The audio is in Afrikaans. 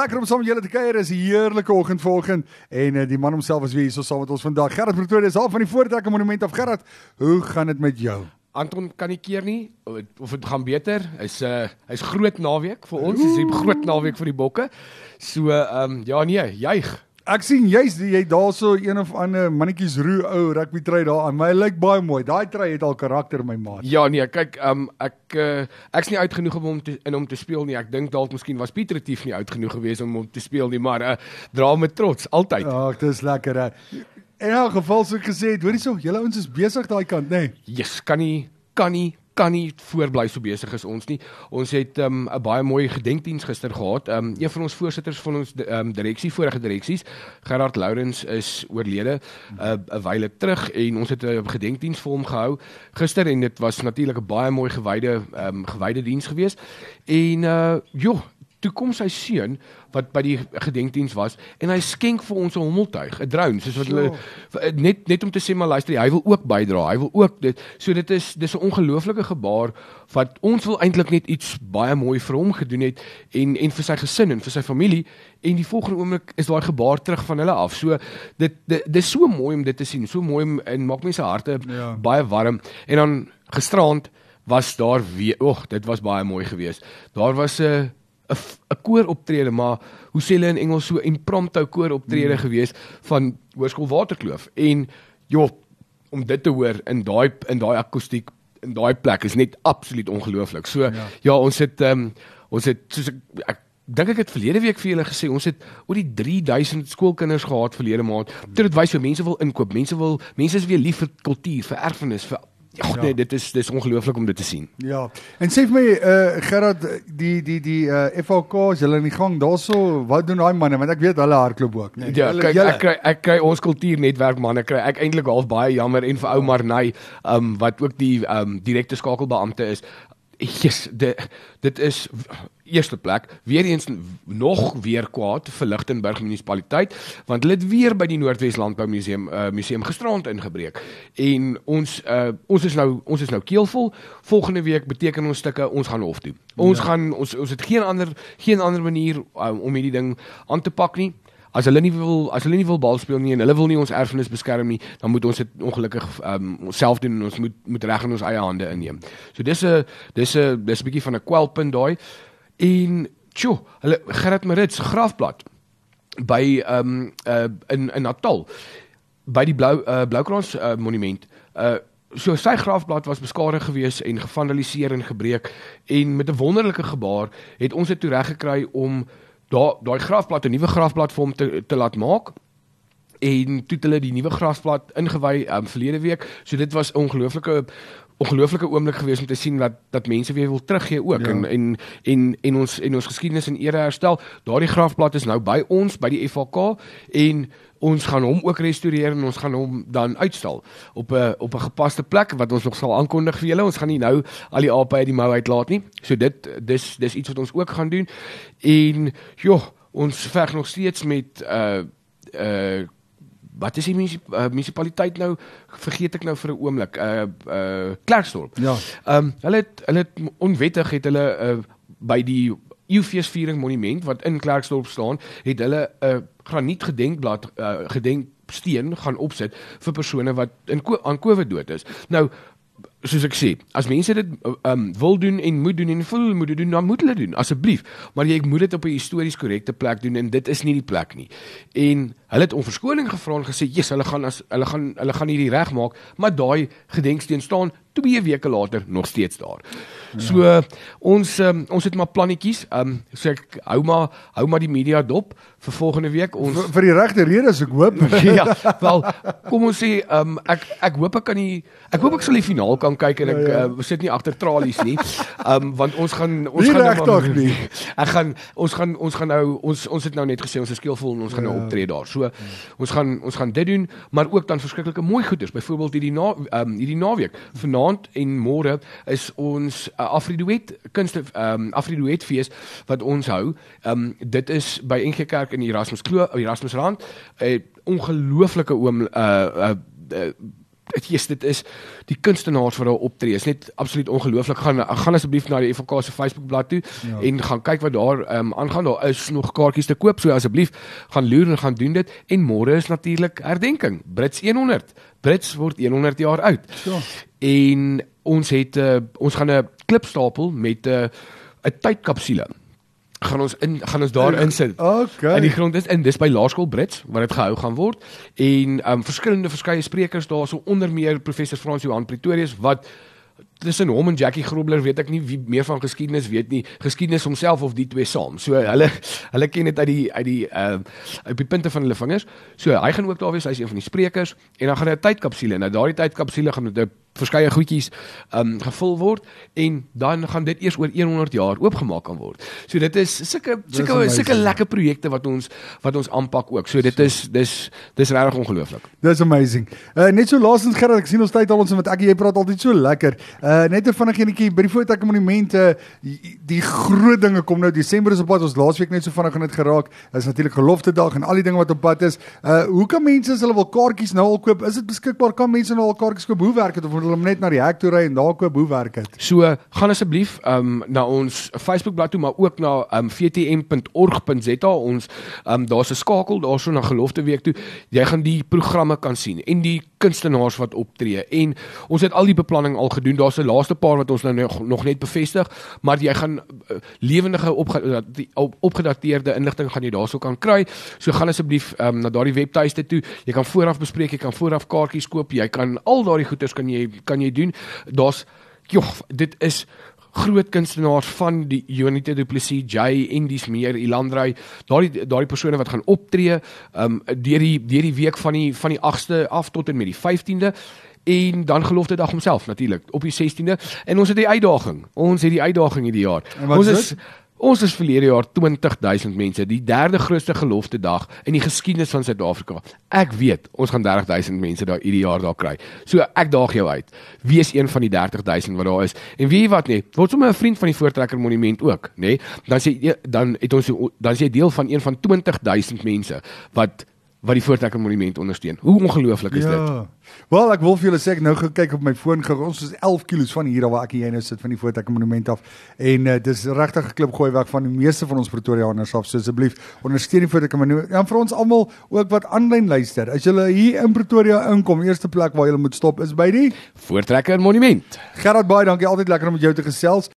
lekker om saam met julle te kuier. Dis 'n heerlike oggend vanoggend en uh, die man homself is weer hier so saam met ons vandag. Gerard Pretoria is half van die Voortrekker Monument of Gerard. Hoe gaan dit met jou? Anton kan nie keer nie of dit gaan beter. Hy's uh hy's groot naweek vir ons. Dis 'n groot naweek vir die bokke. So ehm um, ja nee, juig. Ek sien jy's jy daarso een of ander mannetjies roe ou rugby trui daar aan. My lyk baie mooi. Daai trui het al karakter my maat. Ja nee, kyk um ek uh, ek's nie uit genoeg om hom te in hom te speel nie. Ek dink dalk miskien was Pieter Retief nie uit genoeg geweest om hom te speel nie, maar uh, dra met trots altyd. Ag, dis lekker. Uh. In elk geval so gesê, hoorie so, julle ouens is besig daai kant, nê? Nee? Jesus, kan nie kan nie kan nie voorbly so besig as ons nie. Ons het ehm, 'n um, baie mooi gedenkdiens gister gehad. Um, een van ons voorsitters van ons um, direksie, vorige direksies, Gerard Lourens is oorlede uh, 'n wyle terug en ons het 'n gedenkdiens vir hom gehou gister en dit was natuurlik 'n baie mooi gewyde um, gewyde diens geweest. En uh joh, toe kom sy seun wat by die gedenkdiens was en hy skenk vir ons 'n hommeltuig, 'n drone, soos wat hulle net net om te sê maar luister, hy wil ook bydra. Hy wil ook dit so dit is dis 'n ongelooflike gebaar wat ons wil eintlik net iets baie mooi vir hom gedoen het en en vir sy gesin en vir sy familie en die volgende oomblik is daai gebaar terug van hulle af. So dit dit dis so mooi om dit te sien. So mooi en maak mense harte ja. baie warm en dan gisterand was daar weer, oeg, dit was baie mooi geweest. Daar was 'n 'n kooroptrede, maar hoe sê hulle in Engels so impromptu kooroptrede mm. gewees van Hoërskool Waterkloof en joh om dit te hoor in daai in daai akoestiek in daai plek is net absoluut ongelooflik. So ja, ja ons het ehm um, ons het soos ek, ek dink ek het verlede week vir julle gesê ons het oor die 3000 skoolkinders gehad verlede maand. Dit wys hoe mense wil inkoop, mense wil mense is weer lief vir kultuur, vir erfenis, vir Ag ja. nee, dit is dis ongelooflik om dit te sien. Ja. En sê vir my eh uh, Gerard die die die eh uh, FOK is hulle in die gang daarso wat doen daai manne want ek weet hulle hardloop ook nee. Ja, kyk ek kry ek kry ons kultuurnetwerk manne kry ek eintlik half baie jammer en vir ou Marnay ehm um, wat ook die ehm um, direkte skakelbeampte is. Jesus, dit dit is eerste plek. Weer eens nog weer kwaad vir Lichtenburg munisipaliteit want hulle het weer by die Noordwes Landbou Museum uh, museum gisterand ingebreek. En ons uh, ons is nou ons is nou keelvol. Volgende week beteken ons stukke ons gaan hof toe. Ons ja. gaan ons ons het geen ander geen ander manier uh, om hierdie ding aan te pak nie As hulle nie wil as hulle nie wil bal speel nie en hulle wil nie ons erfenis beskerm nie, dan moet ons dit ongelukkig um, self doen en ons moet moet reg in ons eie hande inneem. So dis 'n dis 'n dis 'n bietjie van 'n kwelpunt daai. En tjo, hulle Gerrit Marits grafblad by ehm um, uh, in in Natal by die blou uh, Bloukrans uh, monument. Uh so sy grafblad was beskadig geweest en gevandaliseer en gebreek en met 'n wonderlike gebaar het ons dit toe reg gekry om daai daai grafblad 'n nuwe grafblad vir hom te te laat maak en toe het hulle die nuwe grafblad ingewy um, verlede week. So dit was 'n ongelooflike ongelooflike oomblik geweest om te sien dat dat mense weer wil teruggee ook ja. en en en en ons en ons geskiedenis in ere herstel. Daardie grafblad is nou by ons by die FVK en ons gaan hom ook restoreer en ons gaan hom dan uitstal op 'n op 'n gepaste plek wat ons nog sal aankondig vir julle. Ons gaan nie nou al die ape uit die mou uitlaat nie. So dit dis dis iets wat ons ook gaan doen. En joh, ons veg nog steeds met uh uh wat is die uh, munisipaliteit nou vergeet ek nou vir 'n oomblik uh uh Klerksdorp. Ja. Ehm um, hulle het hulle het onwettig het hulle uh by die Eufeesviering monument wat in Klerksdorp staan, het hulle 'n uh, graniet gedenkblad uh, gedenksteen gaan opsit vir persone wat in aan COVID dood is. Nou soos ek sê, as mense dit um, wil doen en moet doen en voel moet doen, dan moet hulle doen asseblief. Maar jy moet dit op 'n histories korrekte plek doen en dit is nie die plek nie. En hulle het om verskoning gevra en gesê, "Jesus, hulle gaan as hulle gaan hulle gaan hierdie regmaak," maar daai gedenksteen staan 2 weke later nog steeds daar. Ja. So uh, ons um, ons het maar plannetjies. Ehm um, so ek hou maar hou maar die media dop vir volgende week. Ons vir, vir die regte redes ek hoop. ja, wel kom ons sê ehm um, ek ek hoop ek kan die ek hoop ek sal die finaal kan kyk en ek ja, ja. Uh, sit nie agter tralies nie. Ehm um, want ons gaan ons nie gaan nou nie. Ek gaan ons gaan ons gaan nou ons ons het nou net gesê ons is skeelvol en ons gaan nou ja. nou optree daar. So ja. ons gaan ons gaan dit doen, maar ook dan verskriklike mooi goeders. Byvoorbeeld hierdie na ehm um, hierdie naweek. Vanaand en môre is ons uh, Afriduet kunste ehm um, Afriduet fees wat ons hou. Ehm um, dit is by NG Kerk in Erasmus Kloof, Erasmusrand. 'n uh, Ongelooflike oom uh, uh, uh is dit is die kunstenaars wat daar optree. Is net absoluut ongelooflik. Gaan gaan asseblief na die FK se Facebookblad toe ja. en gaan kyk wat daar ehm um, aangaan. Daar is nog kaartjies te koop. So asseblief gaan loer en gaan doen dit. En môre is natuurlik herdenking. Brits 100. Brits word 100 jaar oud. Ja. En ons het uh, ons gaan 'n klipstapel met 'n uh, 'n tydkapsule gaan ons in gaan ons daar insit. Okay. In die grond is in dis by Laerskool Brits waar dit gehou gaan word. En um verskillende verskeie sprekers daar so onder meer professor Frans Johan Pretorius wat tussen hom en Jackie Grobler weet ek nie wie meer van geskiedenis weet nie geskiedenis homself of die twee saam. So hulle hulle ken dit uit die uit die uh uit die punte van hulle vingers. So hy gaan ook daar wees hy's een van die sprekers en dan gaan hy 'n tydkapsule. Nou daardie tydkapsule gaan met 'n verskeie goedjies um gevul word en dan gaan dit eers oor 100 jaar oopgemaak kan word. So dit is sulke sulke sulke lekker projekte wat ons wat ons aanpak ook. So dit is dis dis regtig ongelooflik. Dis amazing. Uh net so laasens Gerard, ek sien ons tyd al ons met ek jy praat altyd so lekker. Uh net 'n vinnig enetjie by die Fotek Monumente die, die groot dinge kom nou Desember is op pad. Ons laasweek net so vinnig gaan dit geraak. Is natuurlik gelofte dag en al die dinge wat op pad is. Uh hoe kan mense as hulle wil kaartjies nou al koop? Is dit beskikbaar? Kan mense nou al kaartjies koop? Hoe werk dit of moet hulle net na die hek toe ry en daar koop hoe werk dit? So, gaan asseblief um na ons Facebookblad toe, maar ook na um vtm.org.za. Ons um daar's 'n skakel daarso na gelofte week toe. Jy gaan die programme kan sien en die kunstenaars wat optree en ons het al die beplanning al gedoen. Daar's 'n laaste paar wat ons nou nog, nog net bevestig, maar jy gaan uh, lewendige opge, op, opgedateerde inligting gaan jy daarso kan kry. So gaan asseblief um na daardie webtuiste toe. Jy kan vooraf bespreek, jy kan vooraf kaartjies koop, jy kan al daardie goeders kan jy kan jy doen. Daar's joh, dit is groot kunstenaars van die Unity Du Plessis, Jay en dis meer Ilandrey, daardie daardie persone wat gaan optree, um deur die deur die week van die van die 8ste af tot en met die 15de en dan gelofte dag homself natuurlik op die 16de en ons het die uitdaging. Ons het die uitdaging hierdie jaar. Ons is dit? Ons is verlede jaar 20000 mense, die derde grootste gelofte dag in die geskiedenis van Suid-Afrika. Ek weet, ons gaan 30000 mense daar hierdie jaar daar kry. So ek daag jou uit. Wees een van die 30000 wat daar is. En wie wat nie, word sommer 'n vriend van die Voortrekker Monument ook, nê? Dan sê dan het ons dan sê jy deel van een van 20000 mense wat wat die Voortrekker Monument ondersteun. Hoe ongelooflik is ja. dit? Wel, ek wil vir julle sê ek nou gekyk op my foon gou. Ons is 11 km van hier waar ek hier nou sit van die Voortrekker Monument af. En uh, dis regtig 'n klip gooi werk van die meeste van ons Pretoriaaners af. So asseblief, ondersteun die Voortrekker Monument. Ja, vir ons almal ook wat aanlyn luister. As jy hier in Pretoria inkom, eerste plek waar jy moet stop is by die Voortrekker Monument. Gerard baie dankie, altyd lekker om met jou te gesels.